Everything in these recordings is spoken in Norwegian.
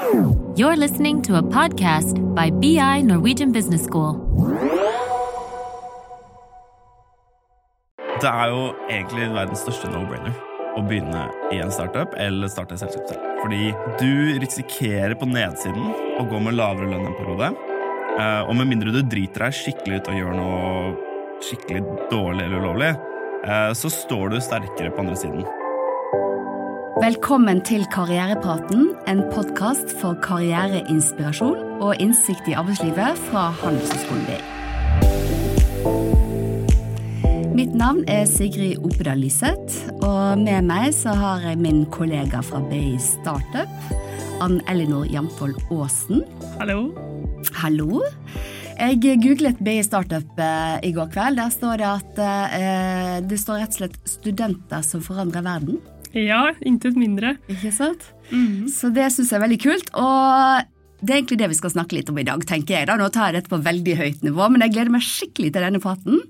You're listening to a podcast by BI Norwegian Business School. Det er jo egentlig verdens største no-brainer å begynne i en startup eller starte et selskap selv. Fordi du risikerer på nedsiden å gå med lavere lønn en periode. Eh, Og med mindre du driter deg skikkelig ut og gjør noe skikkelig dårlig eller ulovlig, eh, så står du sterkere på andre siden. Velkommen til Karrierepraten, en podkast for karriereinspirasjon og innsikt i arbeidslivet fra Handelshøyskolen BI. Mitt navn er Sigrid Opedal Lyseth, og med meg så har jeg min kollega fra BI Startup, Ann Elinor Jamfold Aasen. Hallo. Hallo. Jeg googlet BI Startup eh, i går kveld. Der står det at eh, det står rett og slett 'studenter som forandrer verden'. Ja, intet mindre. Ikke sant? Så det syns jeg er veldig kult. Og det er egentlig det vi skal snakke litt om i dag, tenker jeg. da. Nå tar jeg dette på veldig høyt nivå, men jeg gleder meg skikkelig til denne praten.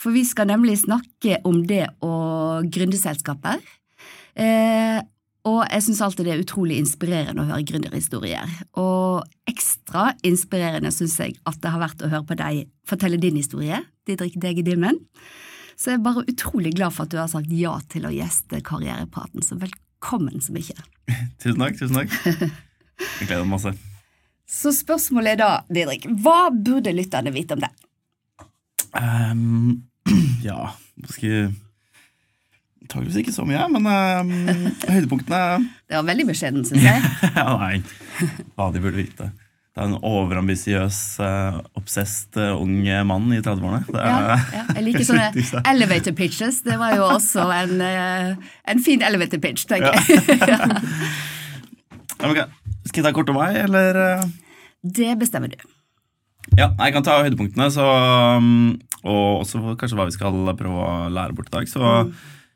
For vi skal nemlig snakke om det å gründe selskaper. Eh, og jeg syns alltid det er utrolig inspirerende å høre gründerhistorier. Og ekstra inspirerende syns jeg at det har vært å høre på deg fortelle din historie, Didrik Degedimmen. Så jeg er bare utrolig glad for at du har sagt ja til å gjeste Karrierepraten, så velkommen så mye. Tusen takk. tusen takk. Jeg gleder meg masse. Så spørsmålet er da, Didrik, hva burde lytterne vite om deg? Um, ja, jeg Antakeligvis ikke så mye, men um, høydepunktene Det var veldig beskjeden, syns jeg. Ja, nei, hva de burde vite. Det er en overambisiøs, uh, obsessed uh, ung mann i 30-årene. Er- Ja, ja. Jeg liker sånne elevator pitches. Det var jo også en, uh, en fin elevator pitch, tenker jeg. Ja, men ok, Skal jeg ta kort om meg, eller? Det bestemmer du. Ja, jeg kan ta høydepunktene, så, um, og også kanskje hva vi skal prøve å lære bort i dag. Så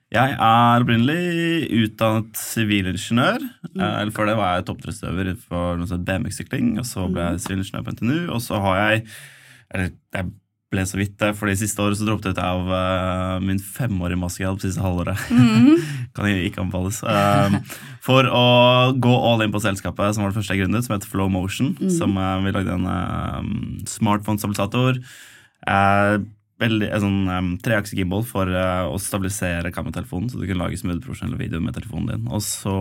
jeg er opprinnelig utdannet sivilingeniør. Mm. Eller Før det var jeg toppidrettsutøver for BMX-sykling, og så ble jeg sivilingeniør på NTNU, og så har jeg Eller jeg ble så vidt det, for det siste året så droppet jeg ut av uh, min femårige mastergrad på siste halvåret. kan jeg ikke anbefales. Um, for å gå all in på selskapet som var det første jeg grunnet, som heter Flow Motion. Som uh, Vi lagde en um, smartphone-stabilisator. Eh, veldig, en sånn um, treakse-gimbal for uh, å stabilisere kameratelefonen, så du kunne lage smooth profesjonelle videoer med telefonen din. Og så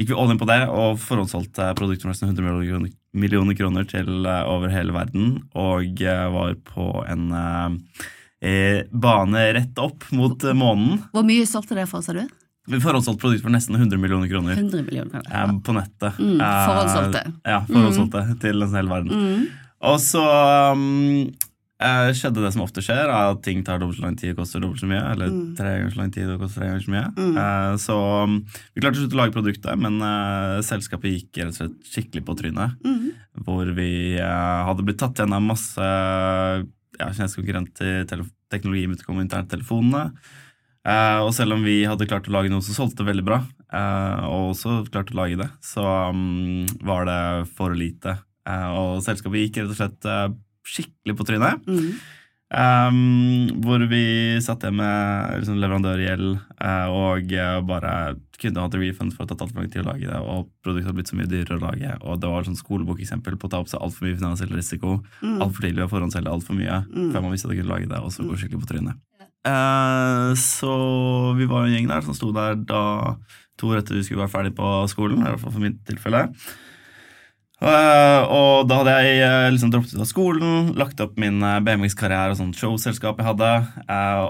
gikk vi all in på det og forhåndssolgte produktet for nesten 100 millioner millioner kroner til uh, over hele verden, og uh, var på en eh, eh, bane rett opp mot eh, månen. Hvor mye solgte dere for, sa du? Vi forhåndssolgte produkter for nesten 100 millioner kroner. 100 millioner eh, kroner. på nettet. Mm, Eh, forhåndssolgte. Ja, forhåndssolgte til nesten hele verden. Mm. Og så um, eh, skjedde det som ofte skjer, at ting tar dobbelt så lang tid og koster dobbelt så mye. Eller Mm. tre ganger så lang tid og koster tre ganger så mye. Eh, så um, vi klarte å slutte å lage produktet, men uh, selskapet gikk rett og slett skikkelig på trynet. Mm. Hvor vi hadde blitt tatt gjennom masse ja, kinesiske konkurrenter, teknologi med de interne telefonene. Eh, og selv om vi hadde klart å lage noe som solgte veldig bra, og også klarte å lage det, så um, var det for lite. Og selskapet gikk rett og slett skikkelig på trynet. Mm. Um, hvor vi satt igjen med liksom, leverandørgjeld uh, og uh, bare kunne hatt refund for å ha tatt for lang tid å lage det, og produktet hadde blitt så mye dyrere å lage. Og det var et sånn skolebokeksempel på å ta opp seg altfor mye finansiell risiko. Mm. Altfor tidlig å forhåndsselge altfor mye før man visste at man kunne lage det, og så gå skikkelig på trynet. Uh, så vi var en gjeng der som sto der da to år etter vi skulle være ferdig på skolen, i hvert fall for mitt tilfelle. Eh, og da hadde jeg eh, liksom droppet ut av skolen, lagt opp min eh, BMX-karriere og sånt showselskap jeg hadde,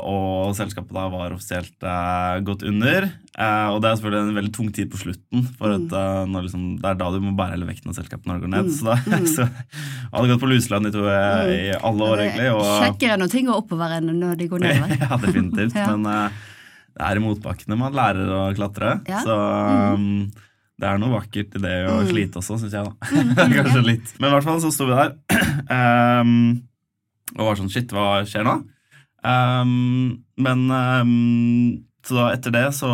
og selskapet da var offisielt gått under. Og det er selvfølgelig en veldig tung tid på slutten, for at, når liksom, det er da du må bære hele vekten av selskapet når det går ned. Så, da, så jeg hadde gått på luseland i, to, i alle år, egentlig. Og, Kjekkere når ting går oppover enn når de går nedover. ja, definitivt. Ja. Men det er i motbakkene man lærer å klatre. Ja. Så um, det er noe vakkert i det å Mm. slite også, syns jeg. da. Kanskje litt. Men i hvert fall så sto vi der um, og var sånn Shit, hva skjer nå? Um, men um, Så da etter det så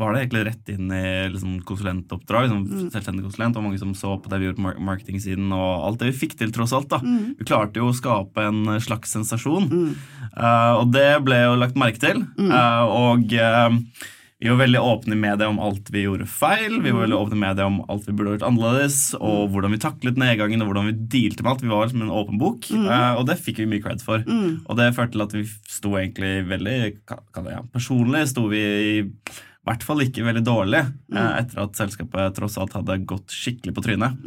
var det egentlig rett inn i liksom, konsulentoppdrag. Liksom, Mm. Selvstendig konsulent, og mange som så på det vi gjorde på mar- marketingsiden. Og alt det vi fikk til, tross alt. da. Mm. Vi klarte jo å skape en slags sensasjon. Mm. uh, og det ble jo lagt merke til. Mm. Eh, og eh, vi var veldig åpne med det om alt vi gjorde feil. Vi var veldig åpne med det om alt vi burde gjort annerledes, og hvordan vi taklet nedgangen og hvordan vi dealte med alt. Vi var liksom en åpen bok, mm. og det fikk vi mye cred for. Og det førte til at vi sto egentlig veldig ja, Personlig sto vi i hvert fall ikke veldig dårlig mm. etter at selskapet tross alt hadde gått skikkelig på trynet.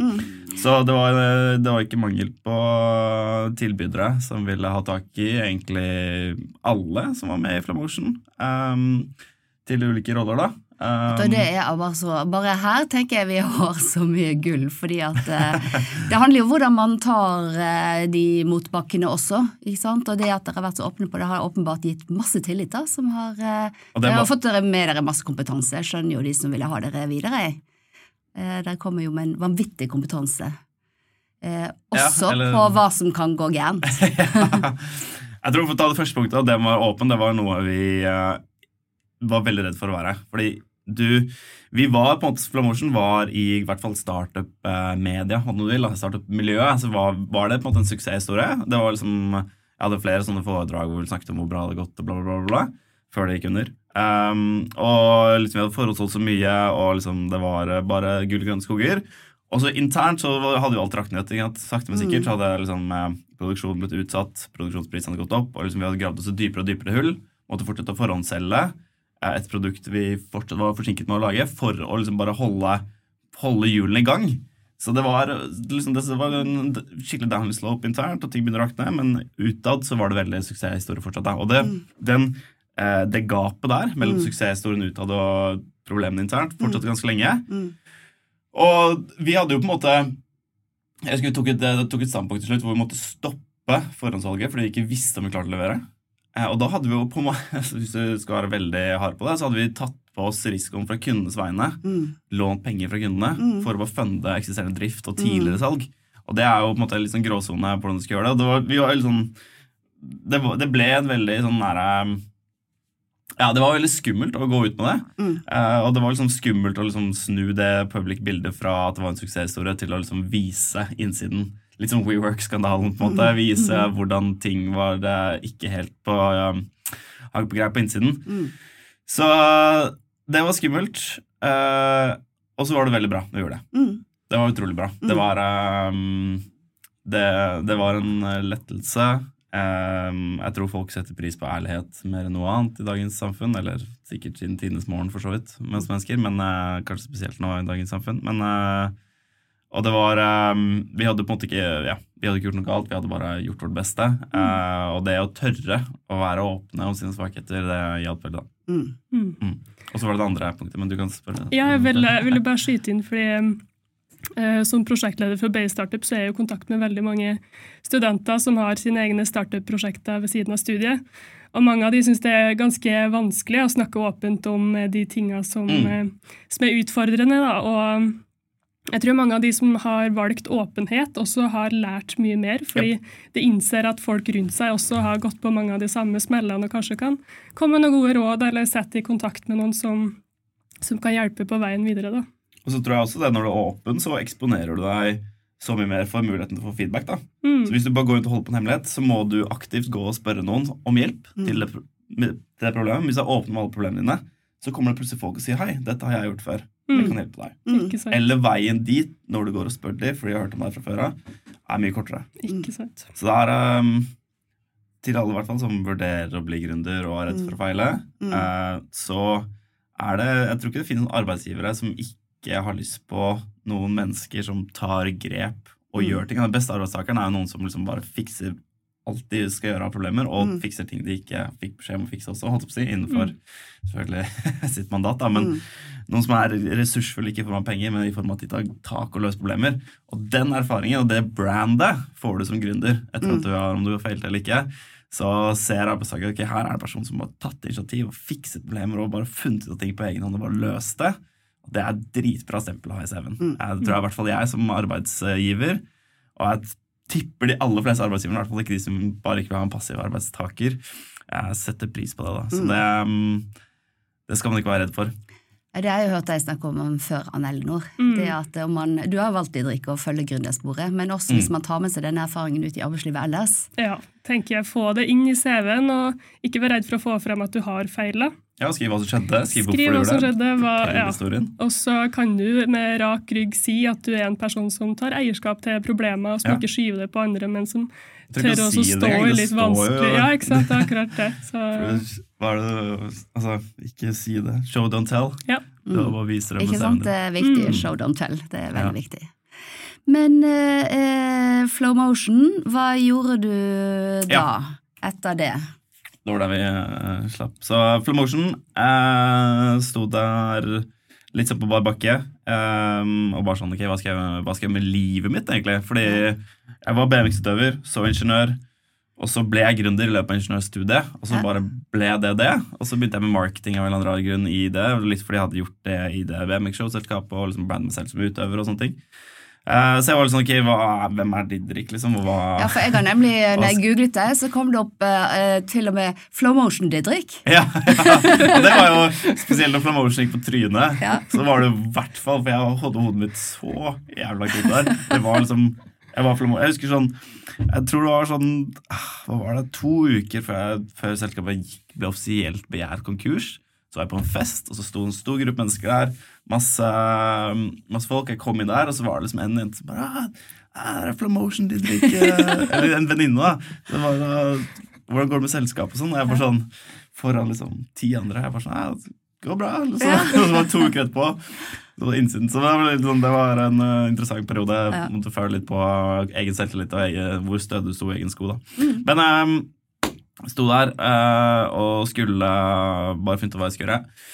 Så det var, eh, det var ikke mangel på tilbydere som ville ha tak i egentlig alle som var med i Flamotion. Um, til ulike roller, da. Um, det er bare, så, bare her tenker jeg vi har så mye gull, fordi at eh, det handler jo om hvordan man tar eh, de motbakkene også. ikke sant? Og det at dere har vært så åpne på det, har åpenbart gitt masse tillit. da, som har, eh, dere har fått med dere masse kompetanse. Jeg skjønner jo de som ville ha dere videre. Eh, dere kommer jo med en vanvittig kompetanse. Eh, også eller- på hva som kan gå gærent. Jeg tror For å ta det første punktet, det den var åpen, det var noe vi var veldig redd for å være. Fordi du Vi var på en måte Flamotion var i hvert fall startup-media, hva du vil. Startup-miljøet. Så var, var det på en måte en suksesshistorie. Det var liksom Jeg hadde flere sånne foredrag hvor vi snakket om hvor bra det hadde gått, og bla, bla, bla, bla, før det gikk under. Um, og liksom vi hadde forholdsholdt så mye, og liksom det var eh, bare gull og grønne skoger. Og så internt så hadde jo alt raknet. Sakte, men sikkert så hadde liksom eh, produksjonen blitt utsatt, produksjonsprisen hadde gått opp, og liksom vi hadde gravd oss i dypere og dypere hull. Måtte fortsette å forhåndsselge eh, et produkt vi fortsatt var forsinket med å lage, for å liksom bare holde, holde hjulene i gang. Så det var, liksom, det var en skikkelig downhill slope internt, og ting begynner å rakne, men utad så var det veldig suksesshistorie fortsatt. Da. Og det, den, eh, det gapet der mellom suksesshistorien utad og problemene internt fortsatte ganske lenge. Og vi hadde jo på en måte Jeg husker vi tok et, tok et standpunkt til slutt hvor vi måtte stoppe forhåndsvalget fordi vi ikke visste om vi klarte å levere. Eh, Og da hadde vi jo på måte, hvis du skal være veldig hard på det, så hadde vi tatt på oss risikoen fra kundenes vegne. Lånt penger fra kundene for å funde eksisterende drift og tidligere salg. Og det er jo på en måte litt sånn gråsone på hvordan du skal gjøre det. Det, var, vi var sånn, det, var, det ble en veldig sånn nære ja, det var veldig skummelt å gå ut med det. Eh, og det var liksom skummelt å liksom snu det public bildet fra at det var en suksesshistorie, til å liksom vise innsiden. Litt som WeWork-skandalen. på en måte, Vise hvordan ting var det ikke helt på um, hang på greip på innsiden. Så det var skummelt. Uh, og så var det veldig bra når vi gjorde det. Det var utrolig bra. Det var um, det, det var en eh, lettelse. Um, jeg tror folk setter pris på ærlighet mer enn noe annet i dagens samfunn. Eller sikkert siden tidenes morgen, for så vidt, mens mennesker. Men uh, kanskje spesielt nå i dagens samfunn. Men, eh, og det var um, Vi hadde på en måte ikke ja, vi hadde ikke gjort noe galt, vi hadde bare gjort vårt beste. Eh, og det å tørre å være åpne om sine svakheter, det hjalp veldig. da. Mm. Og så var det det andre punktet, men du kan spørre. Ja, jeg ville, jeg ville bare skyte inn, fordi uh, som prosjektleder for Bay Startup så er jeg i kontakt med veldig mange studenter som har sine egne startup-prosjekter ved siden av studiet. Og mange av de syns det er ganske vanskelig å snakke åpent om eh, de tinga som, eh, som er utfordrende. Da. Og jeg tror mange av de som har valgt åpenhet, også har lært mye mer. Fordi de innser at folk rundt seg også har gått på mange av de samme smellene og kanskje kan komme med noen gode råd eller sette i kontakt med noen som, som kan hjelpe på veien videre. da. Og så tror jeg også det når du er åpen, så eksponerer du deg så mye mer for muligheten til å få feedback. da. Mm. Så Hvis du bare går rundt og holder på en hemmelighet, så må du aktivt gå og spørre noen om hjelp til, det, til det problemet. Hvis du er åpen med alle problemene dine, så kommer det plutselig folk og sier 'hei, dette har jeg gjort før'. Jeg Mm. kan hjelpe deg. Ikke? Eller veien dit, når du går og spør dem, fordi jeg har hørt om deg fra før av, er mye kortere. Ikke sant. Så det er um, til alle i hvert fall som vurderer å bli gründer og er redd for å feile, uh, så er det Jeg tror ikke det finnes arbeidsgivere som ikke har lyst på noen mennesker som tar grep og gjør ting. Den beste arbeidstakeren er jo noen som liksom bare fikser alt de skal gjøre av problemer, og fikser ting de ikke fikk beskjed om å fikse også, holdt på å si, innenfor selvfølgelig sitt mandat. da, men noen som er ressursfulle ikke i form av penger, men i form av at de tar tak og løser problemer. Og den erfaringen og det brandet får du som gründer etter at du har, om du har feilet eller ikke. Så ser arbeidstaker ok, her er det en person som har tatt initiativ og fikset problemer og bare funnet ut av ting på egen hånd og bare løst det. Og det er dritbra stempel å ha i CV-en. Jeg tror jeg, i hvert fall jeg som arbeidsgiver, og jeg tipper de aller fleste arbeidsgiverne, i hvert fall ikke de som bare ikke vil ha en passiv arbeidstaker, setter pris på det. da. Så det, mm, det skal man ikke være redd for. Det har jeg hørt deg snakke om før, Anne Elinor. Det at man, du har valgt Didrik å følge gründersporet, men også hvis man tar med seg denne erfaringen ut i arbeidslivet ellers. Ja, tenker jeg. Få det inn i CV-en, og ikke vær redd for å få frem at du har feila. Ja, Skriv hva som skjedde. Skriv, Skriv hva som skjedde. Hva, ja. Og så kan du med rak rygg si at du er en person som tar eierskap til problemer, og som Ja. ikke skyver det på andre, men som tør å si stå i litt står jo- vanskelig Ja, ikke sant. Det er akkurat det. Så, Hva er det Altså, ikke si det. Show, don't tell. ja. Det var bare å vise det med Ikke sant? Det er viktig. Mm. Show, don't tell. Det er veldig Ja. viktig. Men eh, eh, Flow Motion, hva gjorde du da, Ja. etter det? Det var der vi uh, slapp. Så Flowmotion uh, sto der litt sånn på bar bakke. um, og bare sånn, ok, hva skal, jeg, hva skal jeg med livet mitt, egentlig? Fordi jeg var BMX-utøver, så ingeniør. Og så ble jeg gründer i løpet av ingeniørstudiet, og så bare ble det det. Og så begynte jeg med marketing av en eller annen rar grunn i det, litt fordi jeg hadde gjort det i det BMX-showselskapet og liksom brandet meg selv som utøver og sånne ting. Eh, så jeg var litt sånn, ok, hva, hvem er Didrik, liksom? Hva, Ja, for jeg har nemlig, når jeg googlet det, så kom det opp uh, til og med Flow Motion Didrik. Ja, ja. Og det var jo spesielt når Flowmotion gikk på trynet. Ja. Så var det i hvert fall, for jeg hadde hodet mitt så jævla kult der. Det var liksom, jeg, var Flamo- jeg husker sånn Jeg tror det var sånn ah, Hva var det, to uker før, jeg, før selskapet gikk, ble offisielt begjært konkurs. Så var jeg på en fest, og så sto en stor gruppe mennesker der. Masse, masse folk. Jeg kom inn der, og så var det liksom en jente som bare ah, er det Flamotion de drikker Eller en venninne, da. Det var da Hvordan går det med selskapet og sånn? Og jeg var sånn foran liksom ti andre. Jeg var sånn ja, det går bra. Liksom. Og så var det to uker etterpå. Det var innsiden. Så det sånn, det var en uh, interessant periode. Ja. måtte føle litt på egen selvtillit og egen, hvor stødig du sto i egen sko. da. Men jeg sto der uh, og skulle bare finne ut hva jeg skulle gjøre.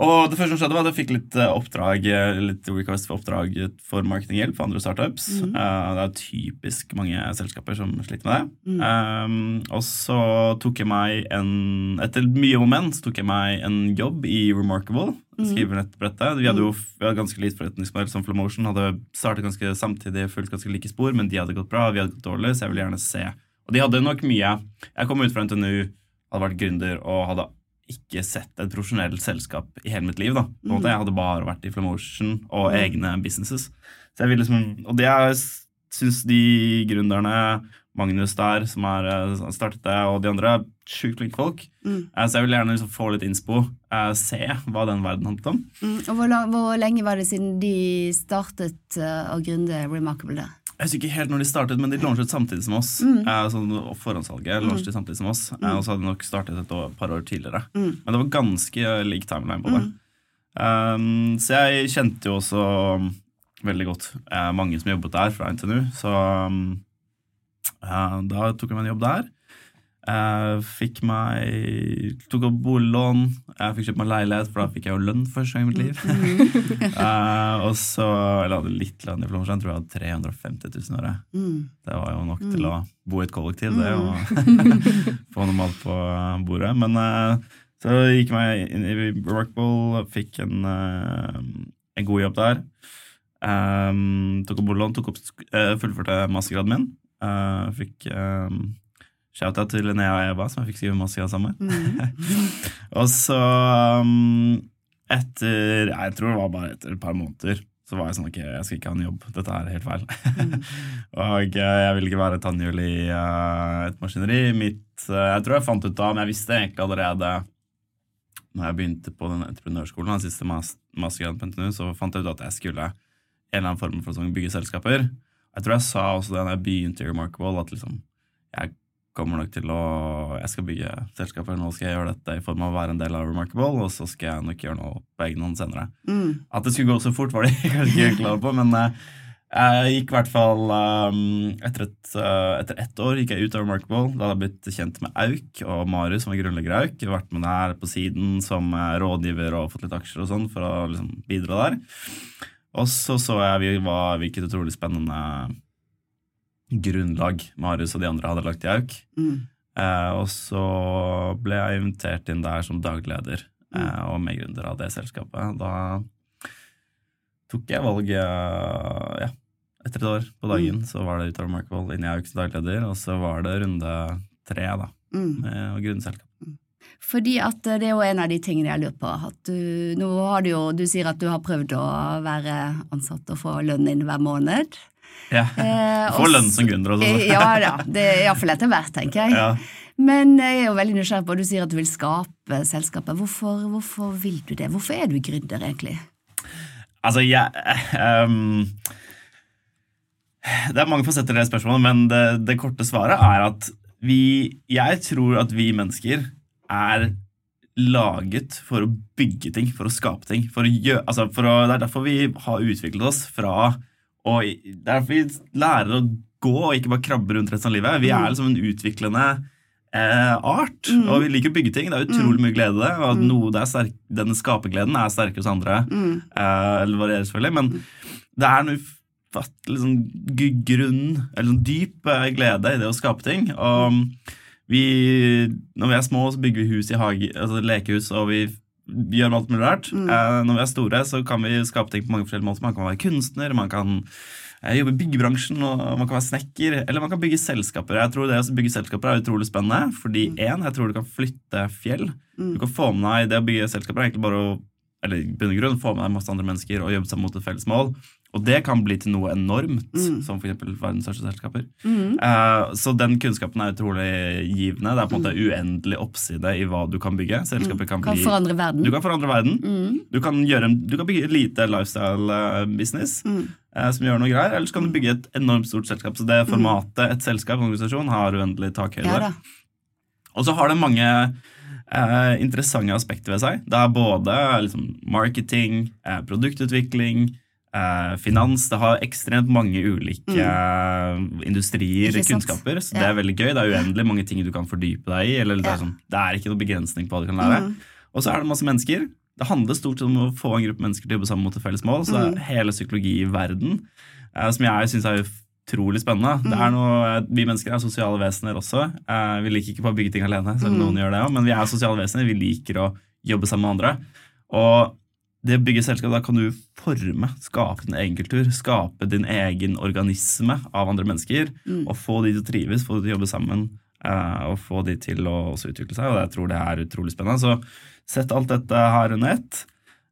Og det første som skjedde var at jeg fikk litt eh, oppdrag eh, Litt request for oppdrag for marketinghjelp for andre startups. Mm. Eh, det er typisk mange selskaper som sliter med det. Mm. Um, og så tok jeg meg en Etter mye moment tok jeg meg en jobb i Remarkable. Mhm. Skrivenettbrettet. Vi hadde jo vi hadde ganske lite forretningsmodell som Flomotion. Hadde startet ganske samtidig, fulgt ganske like spor, men de hadde gått bra, vi hadde gått dårlig, så jeg ville gjerne se. Og de hadde nok mye Jeg kom ut fra NTNU, hadde vært gründer og hadde ikke sett et profesjonelt selskap i hele mitt liv. da. På en måte, Jeg hadde bare vært i Flamotion og Mm. egne businesses. Så jeg ville liksom, Og det jeg syns de gründerne, Magnus der, som har eh, startet det, og de andre, er sjukt flinke folk. Mm. Eh, Så jeg vil gjerne liksom få litt innspo. eh, Se hva den verden handlet om. Mm. Og hvor, hvor lenge var det siden de startet å gründe Remarkable der? Jeg husker ikke helt når de startet, men de launchet samtidig som oss. Mm. Eh, sånn, og forhåndssalget launchet de samtidig som oss. Eh, og så hadde de nok startet et år, par år tidligere. Mm. Men det var ganske lik timeline på det. Mm. Um, så jeg kjente jo også um, veldig godt eh, mange som jobbet der fra NTNU. Så um, eh, da tok jeg meg en jobb der. Eh, fikk meg Tok opp boliglån. Jeg fikk kjøpt meg leilighet, for da fikk jeg jo lønn første gang i mitt liv. uh, og så Eller jeg hadde litt lønn i Flåmsjøen. Jeg tror jeg hadde 350 000 i året. Mm. Det var jo nok til å bo i et kollektiv, det, Mm. og få noe mat på bordet. Men uh, så gikk jeg inn i Rockball, fikk en, uh, en god jobb der. Um, tok opp boliglån, tok opp, eh, fullførte mastergraden min. Fikk um, shout-out til Linnea og Eva, som jeg fikk skrive masse av sammen. Mm. Og så um, etter Jeg tror det var bare etter et par måneder så var jeg sånn ok, jeg skal ikke ha en jobb. Dette er helt feil. og eh, jeg ville ikke være tannhjul i uh, et maskineri. Mitt, uh, jeg tror jeg fant ut av, men jeg visste egentlig allerede når jeg begynte på den entreprenørskolen, den siste mastergraden på NTNU, så fant jeg ut at jeg skulle en eller annen form for sånn bygge selskaper. Jeg tror jeg sa også det når jeg begynte i Remarkable, at liksom jeg kommer nok til å Jeg skal bygge selskaper, nå skal jeg gjøre dette i form av å være en del av Remarkable, og så skal jeg nok gjøre noe på egen hånd senere. Mm. At det skulle gå så fort, var de kanskje ikke klare på, men eh, jeg gikk i hvert fall um, etter, et, uh, etter ett år gikk jeg ut av Remarkable. Da hadde jeg blitt kjent med Auk og Marius, som er grunnlegger av Auk. Vært med der på siden som rådgiver og fått litt aksjer og sånn for å liksom, bidra der. Og så så jeg vi var, hvilket utrolig spennende grunnlag Marius og de andre hadde lagt i Auk. Mm. Eh, og så ble jeg invitert inn der som dagleder eh, og medgründer av det selskapet. Da tok jeg valget ja, etter et år på dagen. Så var det utover Markvold inn i Auk som dagleder, og så var det runde tre da, Mm. med å grunne selskap. Fordi at eh, det er jo en av de tingene jeg lurer på. Du, nå har du jo, du sier at du har prøvd å være ansatt og få lønn inn hver måned. Ja. Eh, Få lønn som gründer og sånn. Ja da, det er iallfall etter hvert, tenker jeg. Ja. Men jeg er jo veldig nysgjerrig på, du sier at du vil skape selskapet. Hvorfor, hvorfor vil du det? Hvorfor er du gründer, egentlig? Altså, jeg um, Det er mange fasetter i det spørsmålet, men det, det korte svaret er at vi Jeg tror at vi mennesker er laget for å bygge ting, for å skape ting. For å gjøre, altså for å, det er derfor vi har utviklet oss fra og Det er derfor vi lærer å gå og ikke bare krabbe rundt resten av livet. Vi er liksom en utviklende eh, art, og vi liker å bygge ting. Det er utrolig mye glede i det. Og noe det er sterk, denne skapergleden er sterkere hos andre. Eh, eller varierer selvfølgelig, men det er en ufattelig sånn grunn, eller sånn dyp eh, glede i det å skape ting. Og vi, når vi er små, så bygger vi hus i hage, altså lekehus, og vi gjør alt mulig rart. Eh, når vi er store, så kan vi skape ting på mange forskjellige måter. Man kan være kunstner, man kan eh, jobbe i byggebransjen, og man kan være snekker, eller man kan bygge selskaper. Jeg tror det å bygge selskaper er utrolig spennende, fordi én, jeg tror du kan flytte fjell. Du kan få med deg det å bygge selskaper, er egentlig bare å eller i bunn og grunn få med deg masse andre mennesker og jobbe seg mot et felles mål. Og det kan bli til noe enormt, som f.eks. verdens største selskaper. Eh, så den kunnskapen er utrolig givende. Det er på en måte uendelig oppside i hva du kan bygge. Selskaper kan Kan bli forandre verden. du kan forandre verden. Du, kan en, du kan bygge et lite lifestyle-business eh, som gjør noe greier, eller så kan du bygge et enormt stort selskap. Så det formatet et selskap en organisasjon har uendelig takhøyde. Ja. Og så har det mange eh, interessante aspekter ved seg. Det er både liksom, marketing, eh, produktutvikling, finans. Det har ekstremt mange ulike mm. industrier, og kunnskaper. Så det er veldig gøy. Det er uendelig mange ting du kan fordype deg i. Eller det, er sånn, det er ikke noe begrensning på hva du kan lære. Og så er det masse mennesker. Det handler stort om å få en gruppe mennesker til å jobbe sammen mot et felles mål. Så er hele psykologi i verden, eh, som jeg syns er utrolig spennende. Det er noe, vi mennesker er sosiale vesener også. Eh, vi liker ikke bare å bygge ting alene, selv om noen gjør det også, men vi er sosiale vesener. Vi liker å jobbe sammen med andre. Og det å bygge selskap, da kan du forme, skape din egen kultur, skape din egen organisme av andre mennesker, og få de til å trives, få de til å jobbe sammen, eh, og få de til å også utvikle seg. Og jeg tror det er utrolig spennende. Så sett alt dette her under ett.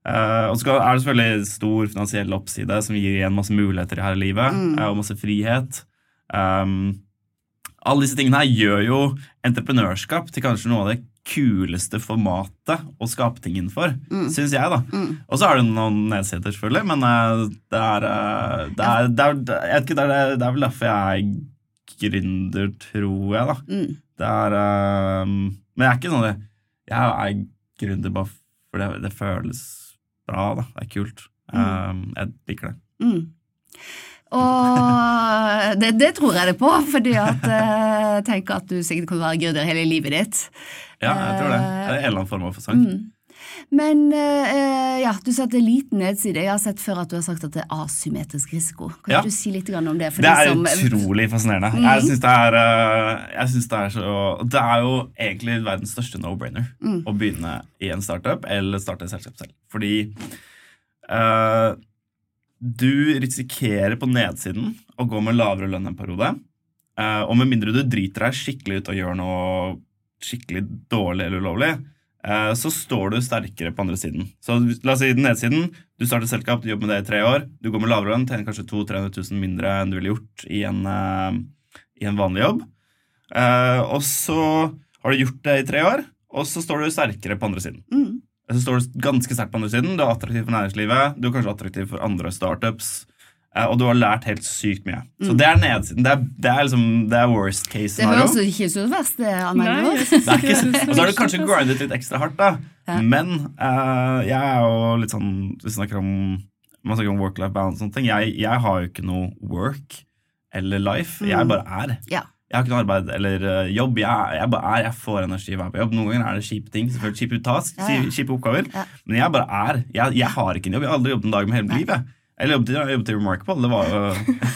Eh, og så er det selvfølgelig stor finansiell oppside som gir igjen masse muligheter her i livet, eh, og masse frihet. Um, alle disse tingene her gjør jo entreprenørskap til kanskje noe av det kuleste formatet å skape ting innenfor, synes syns jeg. da. Og så er det noen nedsider, selvfølgelig, men eh, det er, eh, det er, det er, det er, ikke, det er, er vel derfor jeg er gründer, tror jeg. da. Mm. Det er, eh, men jeg er ikke sånn det- Jeg er gründer bare fordi det, det føles bra. da. Det er kult. Eh, jeg liker det. Mm. Og det, det tror jeg det på, fordi at eh, jeg tenker at du sikkert kan være gründer hele livet ditt. Ja, jeg tror det. Det er en eller annen form for fasong. Men eh, ja, du setter er liten nedside. Jeg har sett før at du har sagt at det er asymmetrisk risiko. Kan Ja. du si litt om det? For Det de er som, utrolig fascinerende. Jeg syns det, eh, det er så Det er jo egentlig verdens største no-brainer å begynne i en startup eller starte et selskap selv. Fordi eh, du risikerer på nedsiden å gå med lavere lønn en periode. Eh, og med mindre du driter deg skikkelig ut og gjør noe skikkelig dårlig eller ulovlig, eh, så står du sterkere på andre siden. Så la oss si den nedsiden. Du starter selskap, du jobber med det i tre år. Du går med lavere lønn, tjener kanskje 200 000-300 000 mindre enn du ville gjort i en, eh, i en vanlig jobb. Eh, og så har du gjort det i tre år, og så står du sterkere på andre siden. Mm. Så står du ganske sterkt på andre siden. Du er attraktiv for næringslivet, du er kanskje attraktiv for andre startups. Og du har lært helt sykt mye. Så det er nedsiden. Det er, det er, liksom, det er worst case det høres jo ikke så verst er ikke og så har du kanskje grindet litt ekstra hardt, da. Ja. Men uh, jeg er jo litt sånn Vi snakker om man snakker om work-life balance og sånne ting. Jeg, jeg har jo ikke noe work eller life. Jeg Mm. bare er. Ja. Jeg har ikke noe arbeid eller eh, jobb. Jeg, jeg bare er, jeg får energi av å være på jobb. Noen ganger er det kjipe ting, selvfølgelig kjipe task, Ja, ja. kjipe oppgaver. Ja. Men jeg bare er. Jeg, jeg har ikke en jobb. Jeg har aldri jobbet en dag med hele mitt liv. Eller jobbet, jeg jobbet i Remarkable. Det var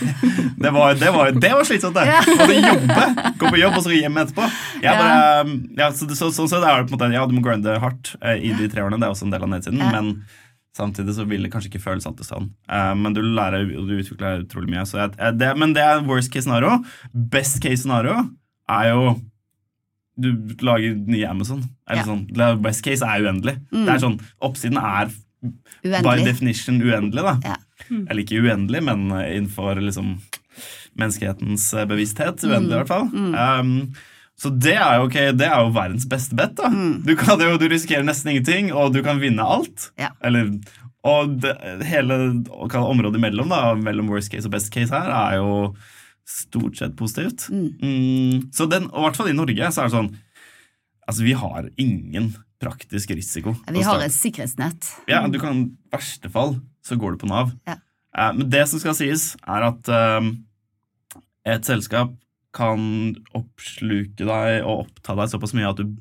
det var, det var, det var slitsomt, det. Ja. Måtte jobbe, gå på jobb og så hjem etterpå. Bare, ja, så, så, så, så det er på en måte, ja, Du må grinde hardt eh, i de tre årene. Det er også en del av nedsiden. Ja. Men samtidig så vil det kanskje ikke føles alltid sånn. Eh, men du lærer og du utvikler utrolig mye. Så jeg, eh, det, men det er worst case scenario. Best case scenario er jo du lager nye Amazon. Eller Ja. sånn, Best case er uendelig. Det er sånn, Oppsiden er by definition uendelig. da. Ja. Eller ikke uendelig, men innenfor liksom, menneskehetens eh, bevissthet. Uendelig, i hvert fall. Um, Så det er jo, ok, det er jo verdens beste bet. da. Mm. Du, kan jo, du risikerer nesten ingenting, og du kan vinne alt. Ja. Eller, og det, hele området imellom, da, mellom worst case og best case her, er jo stort sett positivt. Mm, så den, og i hvert fall i Norge så er det sånn Altså, vi har ingen praktisk risiko. Vi har et sikkerhetsnett. Ja, du kan, I verste fall så går du på Nav. Ja. Eh, men det som skal sies, er at eh, et selskap kan oppsluke deg og oppta deg såpass mye at du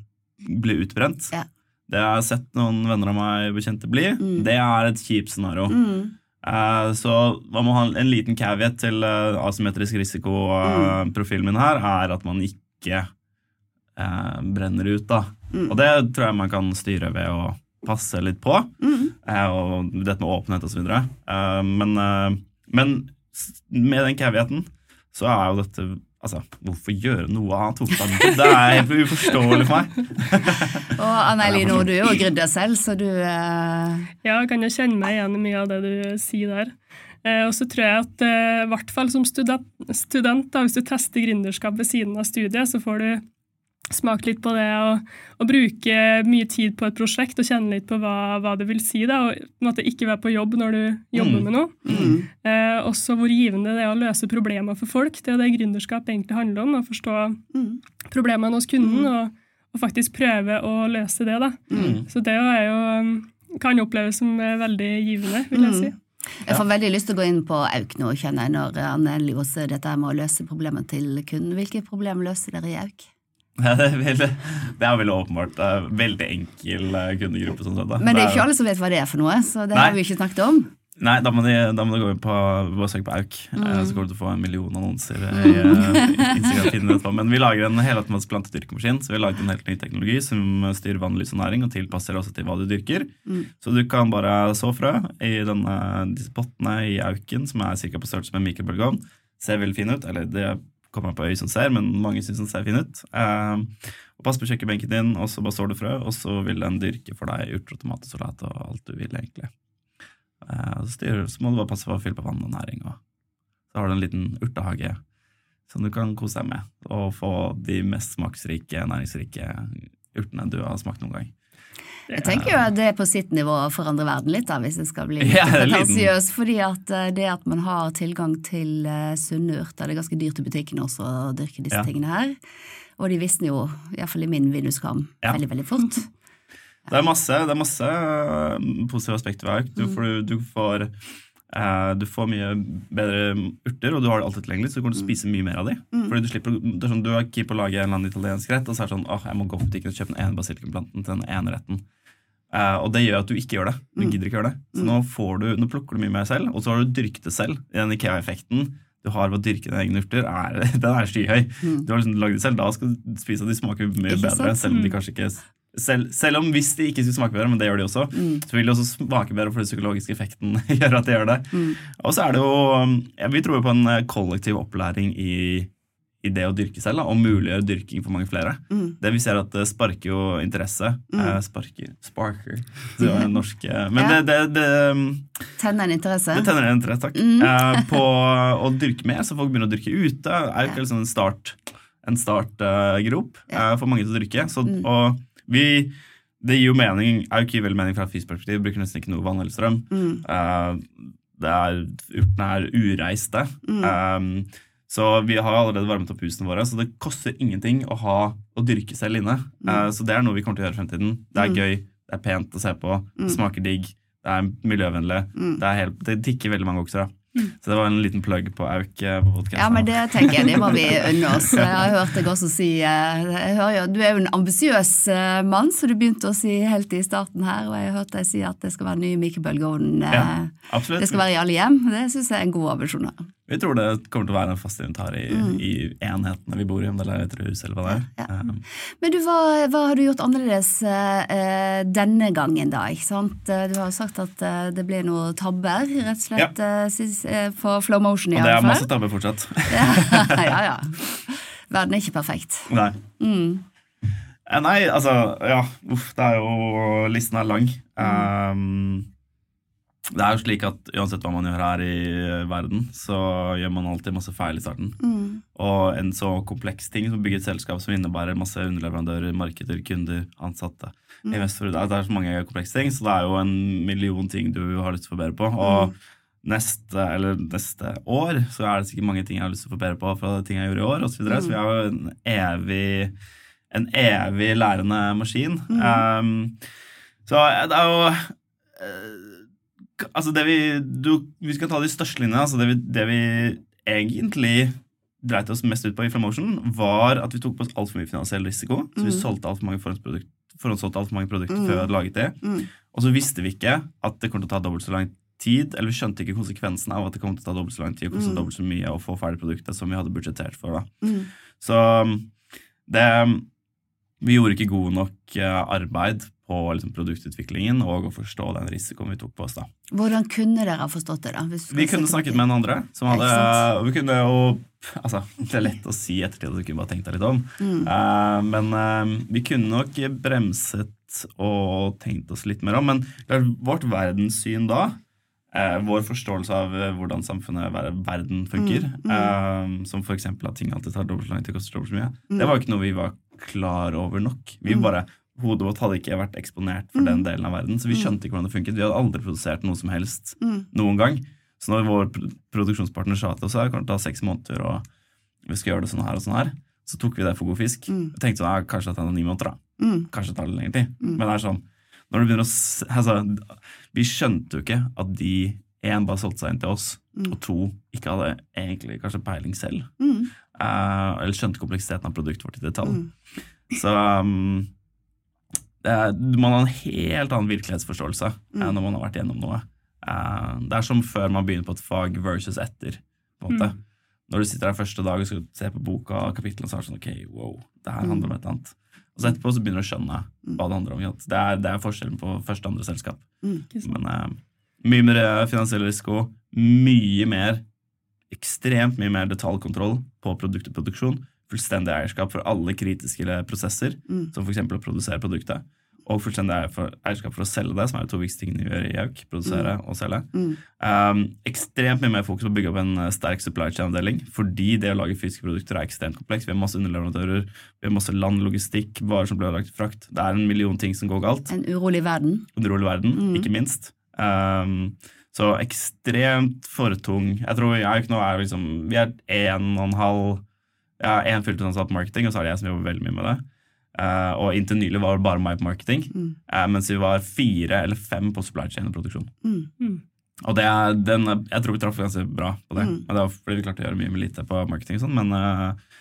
blir utbrent. Ja. Det har jeg sett noen venner av meg bekjente bli. Mm. Det er et kjipt scenario. Mm. Eh, så man må ha en liten caveat til uh, asymmetrisk Mm. risikoprofilen min her, er at man ikke eh, brenner ut, da. Mm. Og det tror jeg man kan styre ved å passe litt på. Mm. Eh, og dette med åpenhet osv. Uh, men, eh, men med den caveaten så er jo dette Altså, hvorfor gjøre noe annet? Det er helt uforståelig for meg. Og Anne Eline, du er jo gründer selv, så du uh... Ja, jeg kan jo kjenne meg igjen i mye av det du sier der. Eh, og så tror jeg at eh, i hvert fall som student, student da, hvis du tester gründerskap ved siden av studiet, så får du smake litt på det og, og bruke mye tid på et prosjekt og kjenne litt på hva, hva det vil si. Da, og på en måte ikke være på jobb når du jobber Mm. med noe. mm. Eh, også hvor givende det er å løse problemer for folk. Det er det gründerskap egentlig handler om. Å forstå Mm. problemene hos kunden og, og faktisk prøve å løse det. Da. Mm. Så det er jo, um, kan oppleves som eh, veldig givende, vil jeg Mm. si. Jeg får veldig lyst til å gå inn på Auk nå, kjenner jeg, når Anne sier dette med å løse problemer til kunden. Hvilke problemer løser dere i Auk? Ja, det, er veldig, det er veldig åpenbart. Det er veldig enkel eh, kundegruppe. Sånn sett. Men det er ikke alle som vet hva det er for noe, så det Nei. har vi ikke snakket om. Nei, da må, de, da må du gå inn på bare søke på Auk. Mm. eh, Så kommer du til å få en million annonser i eh, Instagram-feeden. Men vi lager en helautomatisk plantedyrkemaskin. Så vi har laget en helt ny teknologi som styrer vann, lys og næring, og tilpasser også til hva du dyrker. Mm. Så du kan bare så frø i denne, disse pottene i AUK-en, som er ca. på størrelse med en mikrobølgeovn. Ser veldig fin ut. Eller det kommer på øyet som ser, men mange syns den ser fin ut. Eh, Pass på kjøkkenbenken din, og så bare sår du frø, og så vil den dyrke for deg urter og tomater, salat og alt du vil, egentlig. Eh, så, styrer, så må du bare passe på å fylle på vann og næring. Og så har du en liten urtehage som du kan kose deg med, og få de mest smaksrike, næringsrike urtene du har smakt noen gang. Jeg tenker jo at det er på sitt nivå å forandre verden litt, da, hvis jeg skal bli Ja, pretensiøs. Fordi at eh, det at man har tilgang til uh, sunne urter, det er ganske dyrt i butikken også å dyrke disse Ja. tingene her. Og de visner jo, iallfall i min vinduskarm, Ja. veldig, veldig fort. Det er masse, det er masse øh, positive aspekter ved auk. Du, Mm. får- du, får, eh, du får mye bedre urter, og du har det alltid tilgjengelig, så du kommer til å spise mye mer av de. Mm. Fordi Du slipper, det er sånn, du er keen på å lage en eller annen italiensk rett, og så er det sånn åh, jeg må gå på butikken og kjøpe den ene basilikumplanten til den ene retten. Eh, og det gjør at du ikke gjør det. Du Mm. gidder ikke gjøre det. Så nå, får du, nå plukker du mye mer selv, og så har du dyrket det selv. Den Ikea-effekten du har ved å dyrke dine egne urter, er, den er skyhøy. Mm. Du har liksom lagd det selv, da skal du spise, at de smaker mye Ikke bedre. Selv om de Mm. kanskje ikke selv, selv om hvis de ikke skulle smake bedre, men det gjør de også, Mm. så vil de også smake bedre for den psykologiske effekten gjør at de gjør det. Mm. Og så er det jo ja, Vi tror jo på en eh, kollektiv opplæring i, i det å dyrke selv, da, og muliggjøre dyrking for mange flere. Mm. Det vi ser at det sparker jo interesse. Mm. Eh, sparker Sparker. Det var en norsk eh, Men Ja. det, det, det, um, Tenner en interesse. det tenner en interesse, takk. Mm. Eh, på å dyrke mer, så folk begynner å dyrke ute. er jo ikke liksom en start en startgrop Ja. for mange til å dyrke. Så, Mm. Og vi det gir jo mening, er jo ikke veldig mening fra et fysisk perspektiv. Bruker nesten ikke noe vann eller strøm. Mm. Uh, det er, urtene er ureiste. Mm. Um, så vi har allerede varmet opp husene våre, så det koster ingenting å ha å dyrke selv inne. Eh, så det er noe vi kommer til å gjøre i fremtiden. Det er Mm. gøy, det er pent å se på, Mm. det smaker digg, det er miljøvennlig. Mm. Det, er helt, det tikker veldig mange okser. da. Så det var en liten plugg på Auk eh, på. Ja, men det tenker jeg, det må vi unne oss. Jeg har hørt deg også si eh, jo, Du er jo en ambisiøs mann, så du begynte å si helt i starten her, og jeg har hørt deg si at det skal være ny mikrobølgeovn. Ja. Det skal være i alle hjem. Det syns jeg er en god ambisjon. Vi tror det kommer til å være en fast inventar i, Mm. i enhetene vi bor i, om det er eller hus eller hva det er. Ja. Um, Men du, hva, hva har du gjort annerledes eh, denne gangen, da? ikke sant? Eh, Du har jo sagt at uh, det ble noen tabber, rett og slett, eh, sist- eh, på Flow Motion og det er masse tabber fortsatt. ja, ja, ja. Verden er ikke perfekt. Nei. Mm. Nei, altså, ja, uff, det er jo Listen er lang. Um, det er jo slik at uansett hva man gjør her i verden, så gjør man alltid masse feil i starten. Mm. Og en så kompleks ting som å bygge et selskap som innebærer masse underleverandører, markeder, kunder, ansatte, Mm. investorer det er, så mange komplekse ting, så det er jo en million ting du har lyst til å forbedre på. Og Mm. neste, eller neste år så er det sikkert mange ting jeg har lyst til å forbedre på fra ting jeg gjorde i år, og Så, videre. så vi har jo en evig, en evig lærende maskin. Um, så det er jo eh, Altså det vi du, Vi skal ta de største linjene. Altså det, vi, det vi egentlig dreit oss mest ut på i Flamotion, var at vi tok på oss altfor mye finansiell risiko. Så vi solgte altfor mange forhåndsprodukt, forhåndssolgte alt for mange produkter før vi hadde laget det. Mm. Og så visste vi ikke at det kom til å ta dobbelt så lang tid, eller vi skjønte ikke konsekvensen av at det kom til å ta dobbelt så lang tid og koste dobbelt så mye å få ferdig produktet som vi hadde budsjettert for. da. Mm. Så det Vi gjorde ikke god nok eh, arbeid på liksom, produktutviklingen og å forstå den risikoen vi tok på oss. da. Hvordan kunne dere ha forstått det, da? Vi kunne snakket med en andre. Som hadde, vi kunne jo, altså, Det er lett å si i ettertid at du kunne bare tenkt deg litt om. Mm. Uh, men uh, vi kunne nok bremset og tenkt oss litt mer om. Men klart, vårt verdenssyn da, vår forståelse av eh, hvordan samfunnet, og verden funker, Mm, eh, som f.eks. at ting alltid tar dobbelt så lang tid og koster dobbelt så mye, Mm. det var ikke noe vi var klar over nok. Vi bare, Hodet vårt hadde ikke vært eksponert for den delen av verden, så vi skjønte ikke hvordan det funket. Vi hadde aldri produsert noe som helst Mm. noen gang. Så når vår produksjonspartner sa til oss at det kan ta seks måneder, og vi skal gjøre det sånn her og sånn her, så tok vi det for god fisk. Mm. Tenkte sånn, ja, kanskje det tar ni måneder, da. Mm. Kanskje det tar litt lengre tid. Men det er sånn, når du begynner å altså, Vi skjønte jo ikke at de én bare solgte seg inn til oss, og to ikke hadde egentlig kanskje peiling selv. Mm. Uh, eller skjønte kompleksiteten av produktet vårt i detalj. Mm. Så um, det er, man har en helt annen virkelighetsforståelse Mm. eh, når man har vært gjennom noe. Uh, det er som før man begynner på et fag versus etter. på en måte. Når du sitter der første dag og skal se på boka og kapitlene, så er det sånn ok, wow, det her handler om et eller annet. Og så etterpå så begynner du å skjønne hva det handler om. Det er, det er forskjellen på første og andre selskap. Ikke? Men uh, mye mer finansiell risiko, mye mer, ekstremt mye mer detaljkontroll på produkt og produksjon. fullstendig eierskap for alle kritiske prosesser, som f.eks. å produsere produktet, og fullstendig eierskap for å selge det, som er de to viktigste tingene vi gjør i Auk, produsere og selge. Um, ekstremt mye mer fokus på å bygge opp en eh, sterk supply chain-avdeling, fordi det å lage fysiske produkter er ekstremt komplekst. Vi har masse underleverandører, vi har masse land, logistikk, varer som blir lagt frakt. Det er en million ting som går galt En urolig verden. En urolig verden, ikke minst. Um, så ekstremt for tung. Jeg tror jeg nå er liksom Vi er en og en halv Ja, én fulltidsansatt marketing, og så er det jeg som jobber veldig mye med det. Uh, og inntil nylig var det bare meg på marketing, uh, mens vi var fire eller fem på supply chain og produksjon. Mm. Og det er, den, jeg tror vi traff ganske bra på det. Men det var fordi vi klarte å gjøre mye med lite på marketing. og sånn, Men uh,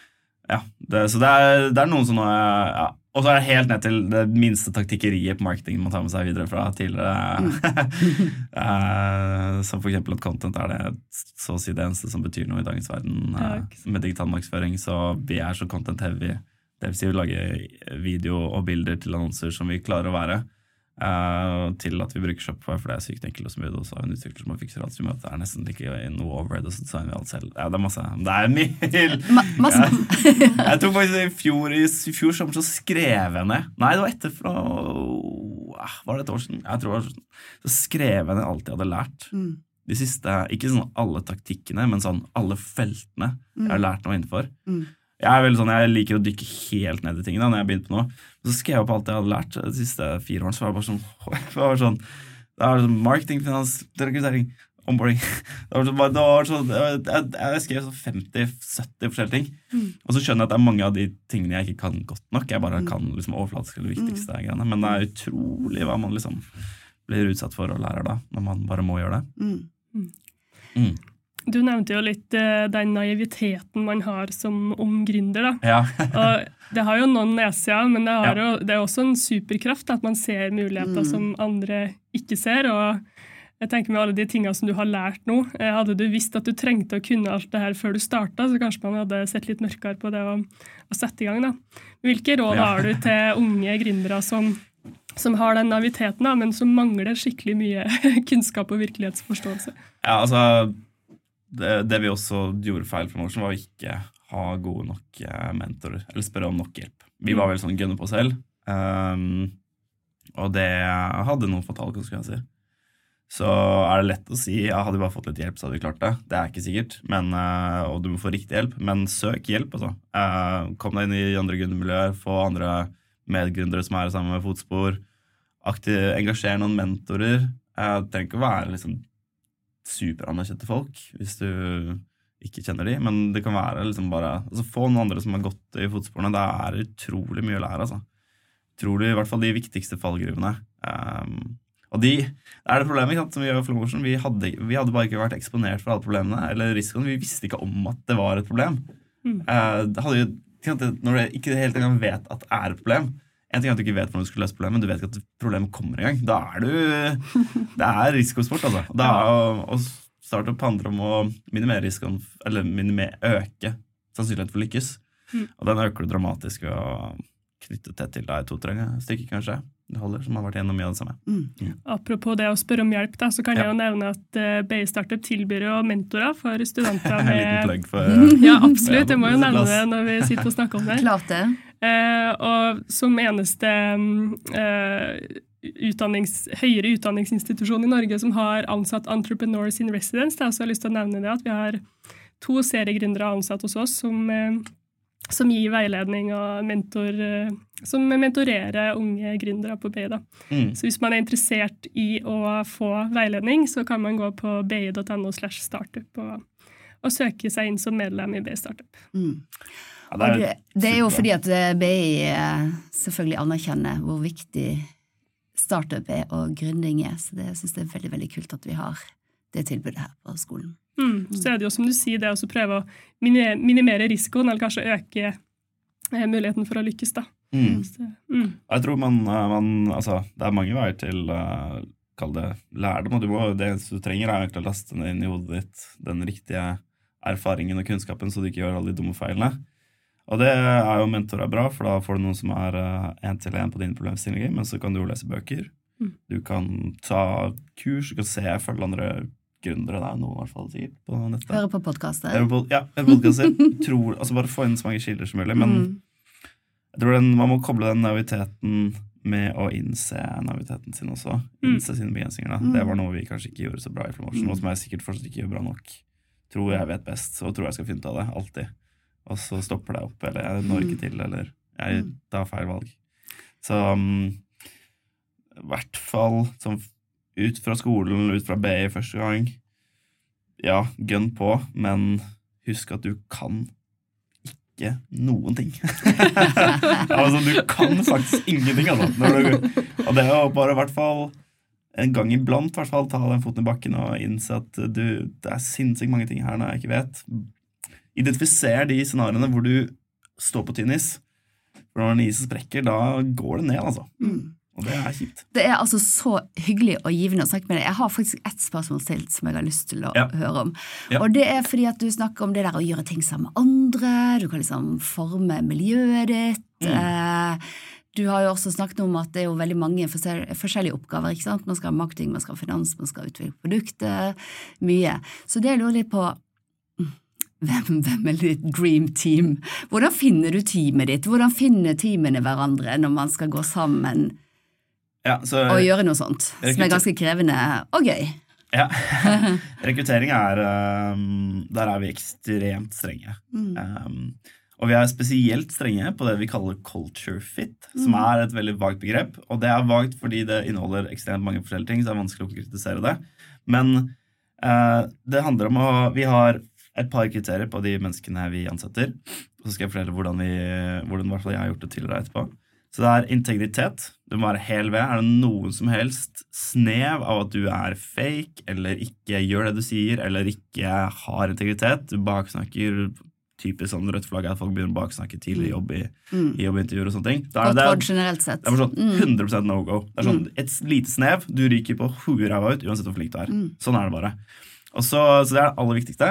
ja, det, så det er, det er noen sånne ja. Og så er det helt ned til det minste taktikkeriet på marketing man tar med seg videre fra tidligere. Eh, som eksempel at content er det så å si det eneste som betyr noe i dagens verden med digital markedsføring. Så vi er så content heavy. Vil si vi lager video og bilder til annonser som vi klarer å være. Uh, til at vi bruker Shopify, for det er sykt enkelt og smooth. Og så har vi en utvikler som fikser alt. Så vi møter det er nesten ikke noe overhead, og så designer vi alt selv. Ja, det er masse. Det er mye Ma masse jeg tror faktisk i fjor, i fjor sommer så skrev jeg ned Nei, det var etter fra Var det et år siden? Jeg tror det var sånn. Så skrev jeg ned alt jeg hadde lært. Mm. De siste, Ikke sånn alle taktikkene, men sånn alle feltene jeg har lært noe innenfor. Mm. Jeg er veldig sånn, jeg liker å dykke helt ned i tingene når jeg har begynt på noe. Så skrev jeg opp alt jeg hadde lært de siste fire årene. Så var det bare sånn, det var bare sånn det var sånn Marketing, finans, rekruttering, onboarding det var sånn, det var sånn, jeg, jeg, jeg skrev sånn 50-70 forskjellige ting. Og så skjønner jeg at det er mange av de tingene jeg ikke kan godt nok. Jeg bare kan liksom overflatisk eller viktigste greiene. Men det er utrolig hva man liksom blir utsatt for og lærer da, når man bare må gjøre det. Mm. Mm. Du nevnte jo litt uh, den naiviteten man har som ung gründer. da. Ja. Og det har jo noen nedsider, men det, har Ja. jo, det er også en superkraft at man ser muligheter som andre ikke ser. og jeg tenker med alle de tingene som du har lært nå, eh, Hadde du visst at du trengte å kunne alt det her før du starta, så kanskje man hadde sett litt mørkere på det å, å sette i gang. da. Hvilke råd Ja. har du til unge gründere som, som har den naviteten, da, men som mangler skikkelig mye kunnskap og virkelighetsforståelse? Ja, altså det, det vi også gjorde feil for Motion, var å ikke ha gode nok eh, mentorer. Eller spørre om nok hjelp. Vi var veldig sånn gunne på oss selv. Um, og det hadde noen fatale konsekvenser. så er det lett å si ja, hadde vi bare fått litt hjelp, så hadde vi klart det. Det er ikke sikkert, men, uh, og du må få riktig hjelp. Men søk hjelp, altså. Uh, kom deg inn i andre gründermiljøer, få andre medgründere som er sammen med fotspor. Aktiv, engasjer noen mentorer. Uh, trenger ikke å være liksom superanerkjente folk hvis du ikke kjenner de, men det kan være liksom bare altså Få noen andre som har gått i fotsporene. Det er utrolig mye å lære. altså. Utrolig, I hvert fall de viktigste fallgruvene. Um, og de, det er det problemet sant, som vi gjør i Flowmotion. Vi hadde, vi hadde bare ikke vært eksponert for alle problemene eller risikoen. Vi visste ikke om at det var et problem. Mm. Uh, hadde jo, når du ikke helt engang vet at det er et problem En ting er at du ikke vet hvordan du skal løse problemet, men du vet ikke at problemet kommer en gang. Da er du Det er risikosport, altså. Da er å, å startup handler om å minimere risikoen, eller minimere, øke sannsynligheten for å lykkes. Mm. Og den øker du dramatisk ved å knytte tett til deg to-tre stykker, kanskje. Det holder, som har vært gjennom mye av det samme. Mm. Mm. Apropos det å spørre om hjelp, da, så kan ja. jeg jo nevne at uh, eh, BI Startup tilbyr jo mentorer for studenter med En liten plugg for Ja, absolutt. Jeg må jo nevne det når vi sitter og snakker om det. Klart det. Uh, og som eneste uh, utdannings, høyere utdanningsinstitusjon i Norge som har ansatt entrepreneurs in residence. Da, så jeg har lyst til å nevne det at Vi har to seriegründere ansatt hos oss som, eh, som gir veiledning og mentor, eh, som mentorerer unge gründere på BI. Mm. Så hvis man er interessert i å få veiledning, så kan man gå på bi.no slash startup og, og, søke seg inn som medlem i BI Startup. Mm. Ja, det, er det, det, er jo fordi at eh, BI selvfølgelig anerkjenner hvor viktig startup er og gründing er. Så det syns jeg er veldig veldig kult at vi har det tilbudet her på skolen. Mm. Så er det jo som du sier, det å prøve å minimere risikoen, eller kanskje øke eh, muligheten for å lykkes. da. Mm. Så, mm. Jeg tror man, eh, man, Altså, det er mange veier til uh, Kall det lærdom. og du må, Det eneste du trenger, er egentlig å laste ned inn i hodet ditt den riktige erfaringen og kunnskapen, så du ikke gjør alle de dumme feilene. Og det er jo mentorer bra, for da får du noen som er én-til-én uh, på dine problemstillinger, men så kan du jo lese bøker. Mm. Du kan ta kurs, du kan se, følge andre gründere. Det er noen i hvert fall sikkert på nettet. Høre på podkaster. Ja, podkaster. altså bare få inn så mange kilder som mulig. Men mm. jeg tror den, man må koble den naiviteten med å innse naiviteten sin også. Mm. Innse sine begrensninger. da. Mm. Det var noe vi kanskje ikke gjorde så bra i Flowmotion, mm. og som jeg sikkert fortsatt ikke gjør bra nok. Tror jeg vet best, og tror jeg skal finne ut av det. Alltid og så stopper det opp, eller jeg når ikke til, eller jeg mm. tar feil valg. Så um, i hvert fall sånn ut fra skolen, ut fra BI første gang Ja, gønn på, men husk at du kan ikke noen ting. altså, du kan faktisk ingenting, altså. Du, og det er bare i hvert fall en gang iblant hvert fall, ta den foten i bakken og innse at du, det er sinnssykt mange ting her når jeg ikke vet. Identifiser de scenarioene hvor du står på tynn is. For når isen sprekker, da går det ned, altså. Mm. Og det er kjipt. Det er altså så hyggelig og givende å snakke med deg. Jeg har faktisk ett spørsmål til som jeg har lyst til å ja. høre om. Ja. Og det er fordi at du snakker om det der å gjøre ting sammen med andre. Du kan liksom forme miljøet ditt. Mm. Eh, du har jo også snakket om at det er jo veldig mange forskjellige oppgaver. ikke sant? Man skal ha marketing, man skal ha finans, man skal utvikle produkter. Mye. Så det jeg lurer litt på hvem, hvem, er ditt dream team? Hvordan finner du teamet ditt? Hvordan finner teamene hverandre når man skal gå sammen ja, så, og gjøre noe sånt? Som er ganske krevende og gøy. Ja. Rekruttering er um, Der er vi ekstremt strenge. Mm. Um, og vi er spesielt strenge på det vi kaller culture fit, mm. som er et veldig vagt begrep. Og det er vagt fordi det inneholder ekstremt mange forskjellige ting, så det er vanskelig å kritisere det. Men uh, det handler om å Vi har et par kriterier på de menneskene vi ansetter. Og så skal jeg fortelle hvordan, vi, hvordan jeg har gjort det tidligere etterpå. Så det er integritet. Du må være hel ved. Er det noen som helst snev av at du er fake, eller ikke gjør det du sier, eller ikke har integritet, du baksnakker typisk sånn rødt flagg er at folk begynner å baksnakke tidlig i jobb i, mm. i jobbintervjuer og sånne ting. Da er det, det, generelt sett. det er sånn 100 mm. no go. Det er sånn, mm. Et lite snev, du ryker på huet ræva ut uansett hvor flink du er. Mm. Sånn er det bare. Og så, så det er det aller viktigste.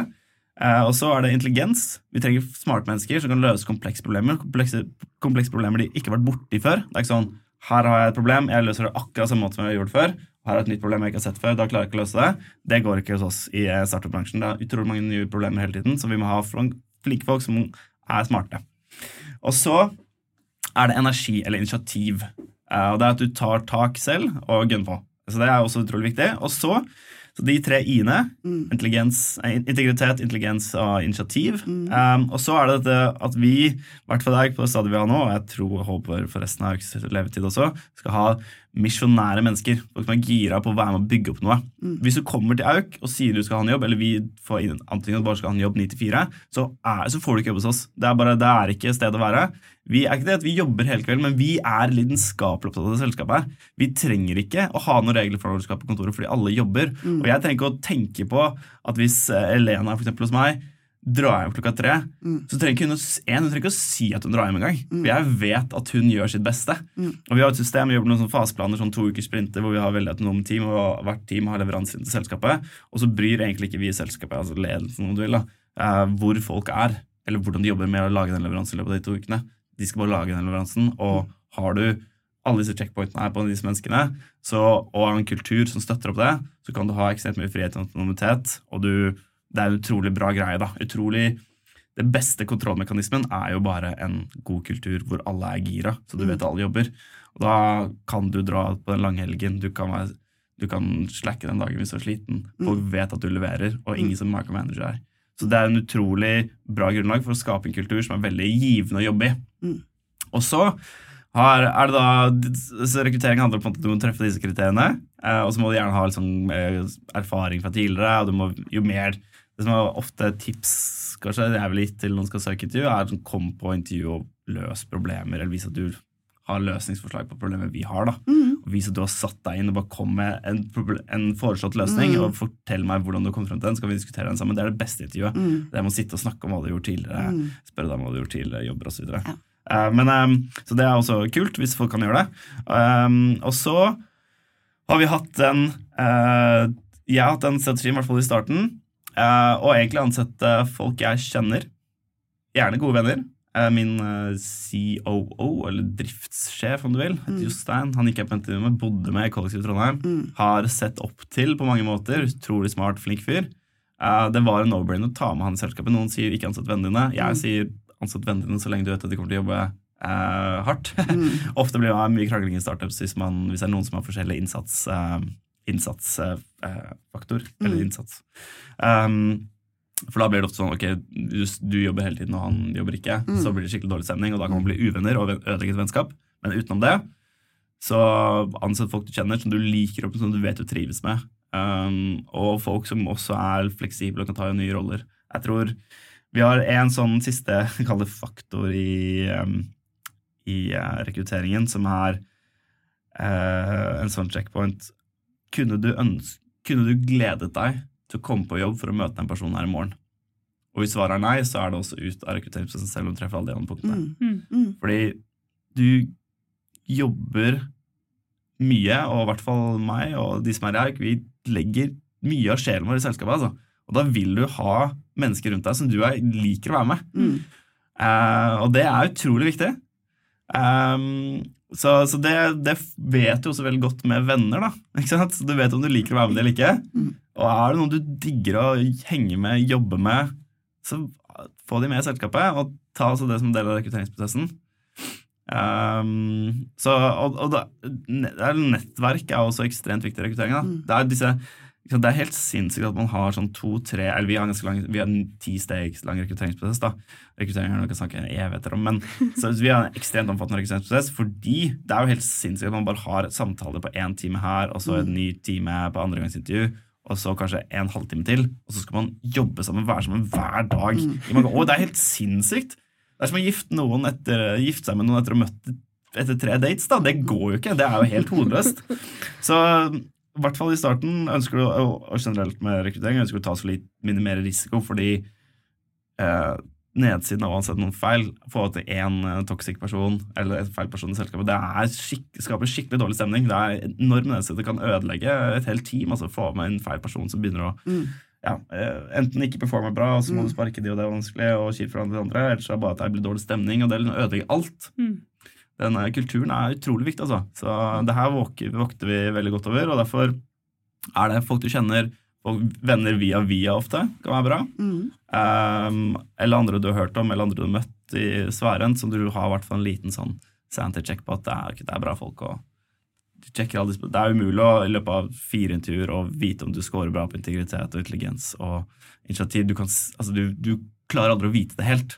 Eh, og så er det intelligens. Vi trenger smarte mennesker som kan løse komplekse problemer. Komplekse, komplekse problemer de ikke har vært borti før. Det er ikke sånn her har jeg et problem, jeg løser det akkurat samme måte som jeg har gjort før. Her er et nytt problem jeg ikke har sett før, da klarer jeg ikke å løse det. Det går ikke hos oss i eh, startup-bransjen. Det er utrolig mange nye problemer hele tiden, så vi må ha flinke folk som er smarte. Og så er det energi eller initiativ. Eh, og det er at du tar tak selv og gunner på. Så det er også utrolig viktig. Og så, så de tre i-ene, intelligens, eh, integritet, intelligens og initiativ. Um, og så er det dette at vi, i hvert fall jeg på stadiet vi har nå, og jeg tror og håper for resten av levetid også, skal ha misjonære mennesker. Folk som er gira på å være med og bygge opp noe. Hvis du kommer til Auk og sier du skal ha en jobb, eller vi får inn antingen at du bare skal ha en jobb 9 til 4, så, er, så får du ikke jobb hos oss. Det er, bare, det er ikke sted å være. Vi er ikke det at vi jobber hele kvelden, men vi er lidenskapelig opptatt av det selskapet her. Vi trenger ikke å ha noen regler for når du skal på kontoret, fordi alle jobber. Og jeg trenger ikke å tenke på at hvis eh, Elena for eksempel, hos meg drar hjem klokka tre, så trenger ikke hun, en, hun trenger ikke å si at hun drar hjem engang. For jeg vet at hun gjør sitt beste. Og vi har et system, vi jobber noen sånne faseplaner, sånn to ukers sprinter, hvor vi har veldig autonome team, og hvert team har leveranser til selskapet. Og så bryr egentlig ikke vi selskapet, altså ledelsen om du vil, da, eh, hvor folk er, eller hvordan de jobber med å lage den leveransen i løpet av de to ukene. De skal bare lage den leveransen, og har du alle disse checkpointene her på disse menneskene, så, og en kultur som støtter opp det, så kan du ha ekstremt mye frihet og autonomitet, og du, det er en utrolig bra greie. da. Utrolig, Det beste kontrollmekanismen er jo bare en god kultur hvor alle er gira, så du vet at alle jobber. Og Da kan du dra på den lange helgen, du kan, være, du kan slacke den dagen hvis du er sliten. Folk vet at du leverer, og ingen som micromanager er. Så det er en utrolig bra grunnlag for å skape en kultur som er veldig givende å jobbe i. Og så har, er det da så Rekruttering handler på om at du må treffe disse kriteriene. Eh, og så må du gjerne ha liksom, eh, erfaring fra tidligere. og du må jo mer Det som er ofte tips kanskje, jeg vil gi til noen skal søke intervju, er sånn, kom på intervju og løs problemer. Eller vis at du har løsningsforslag på problemer vi har. da. Og Vis at du har satt deg inn og bare kom med en, en foreslått løsning. Og fortell meg hvordan du kom frem til den, så kan vi diskutere den sammen. Det er det beste intervjuet. Det med å sitte og snakke om hva du har gjort tidligere, spørre deg om hva du har gjort tidligere, jobber osv. Ja. Uh, men, um, så det er også kult, hvis folk kan gjøre det. Um, og så har vi hatt en uh, Jeg har hatt en strategi, i hvert fall i starten, og egentlig ansette folk jeg kjenner. Gjerne gode venner. Uh, min COO, eller driftssjef, om du vil, heter Jostein. Han gikk jeg på intervju med, bodde med i kollektivet Trondheim. Har sett opp til på mange måter. Utrolig smart, flink fyr. Det var en no-brain å ta med han i selskapet. Noen sier ikke ansett vennene dine. Jeg sier ansett vennene dine så lenge du vet at de kommer til å jobbe eh, hardt. Ofte blir det mye krangling i startups hvis, man, hvis det er noen som har forskjellig innsats, innsatsfaktor. eller innsats. Um, for da blir det ofte sånn ok, du, du jobber hele tiden, og han jobber ikke. Så blir det skikkelig dårlig stemning, og da kan man bli uvenner og ødelegge et vennskap. Men utenom det, så ansett folk du kjenner, som du liker og som du vet du trives med. Um, og folk som også er fleksible og kan ta i nye roller. Jeg tror vi har en sånn siste kall faktor i, um, i uh, rekrutteringen, som er uh, en sånn checkpoint. Kunne du, ønske, kunne du gledet deg til å komme på jobb for å møte den personen her i morgen? Og hvis svaret er nei, så er det også ut av rekrutteringsprosessen selv om du treffer alle de andre punktene. Mm. Fordi du jobber mye, og i hvert fall meg og de som er i Hauk, vi legger mye av sjelen vår i selskapet. Altså. Og da vil du ha mennesker rundt deg som du er, liker å være med. Uh, og det er utrolig viktig. Ehm, så så det, det vet du også veldig godt med venner. da, ikke sant? Du vet om du liker å være med det eller ikke. Og er det noen du digger å henge med, jobbe med, så få de med i selskapet, og ta altså det som del av rekrutteringsprosessen. Um, så, og, og da, er nettverk er også ekstremt viktig i rekrutteringa. Da. Det, er disse, det er helt sinnssykt at man har sånn to-tre Eller vi har ganske lang, vi har en ti stegs lang rekrutteringsprosess. da. Rekruttering er noe vi kan snakke evigheter om, men så vi har en ekstremt omfattende rekrutteringsprosess fordi det er jo helt sinnssykt at man bare har samtaler på én time her, og så en ny time på andre gangs intervju, Og så kanskje en halvtime til, og så skal man jobbe sammen, være sammen hver dag. mange år. Det er helt sinnssykt! Det er som å gifte, etter, gifte seg med noen etter å ha møtt etter tre dates. da. Det går jo ikke. Det er jo helt hodeløst. Så i hvert fall i starten ønsker du, og generelt med rekruttering, ønsker du å ta så litt minimere risiko, fordi eh, nedsiden av å ansette noen feil, få til én eh, toxic person eller en feil person i selskapet, det er skikk, skaper skikkelig dårlig stemning. Det er enorm nedside. Det kan ødelegge et helt team. altså Få med en feil person som begynner å ja, eh, enten ikke performe bra, og så må du sparke de, og det er vanskelig, og kjipt for de andre, eller så er det bare at det blir dårlig stemning, og det ødelegger alt. Mm. Denne kulturen er utrolig viktig, altså. Så det her vokter vi veldig godt over, og derfor er det folk du kjenner, og venner via via ofte, kan være bra. Um, eller andre du har hørt om, eller andre du har møtt i sfæren, som du har hvert en liten sånn sanity check på at det er, det er bra folk, og du sjekker alle disse, Det er umulig å, i løpet av fire intervjuer å vite om du scorer bra på integritet og intelligens og initiativ. Du, kan, altså, du, du klarer aldri å vite det helt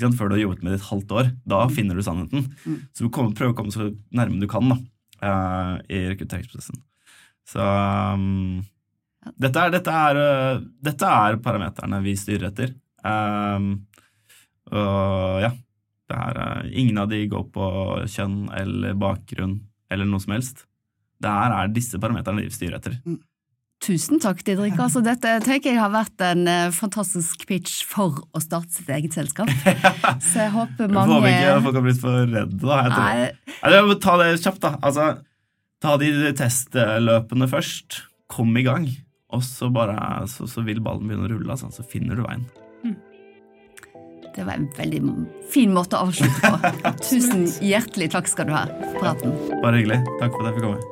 sant? før du har jobbet med det et halvt år. Da finner du sannheten. Så du kommer, prøver å komme så nærme du kan da, uh, i rekrutteringsprosessen. Så um, dette, er, dette, er, uh, dette er parameterne vi styrer etter. Um, og ja, det er, uh, ingen av de går på kjønn eller bakgrunn eller noe som helst. Det her er disse parameterne vi styrer etter. Tusen takk, Didrik. Altså, dette tenker jeg har vært en eh, fantastisk pitch for å starte sitt eget selskap. Så jeg håper mange håper ikke folk har blitt for redde. da. Jeg tror. Nei, Nei, jeg må ta det kjapt, da. Altså, ta de testløpene først. Kom i gang. Og så, bare, så, så vil ballen begynne å rulle. Altså. Så finner du veien. Det var en veldig fin måte å avslutte på. Tusen hjertelig takk skal du ha for praten. Bare hyggelig. Takk for at jeg fikk komme.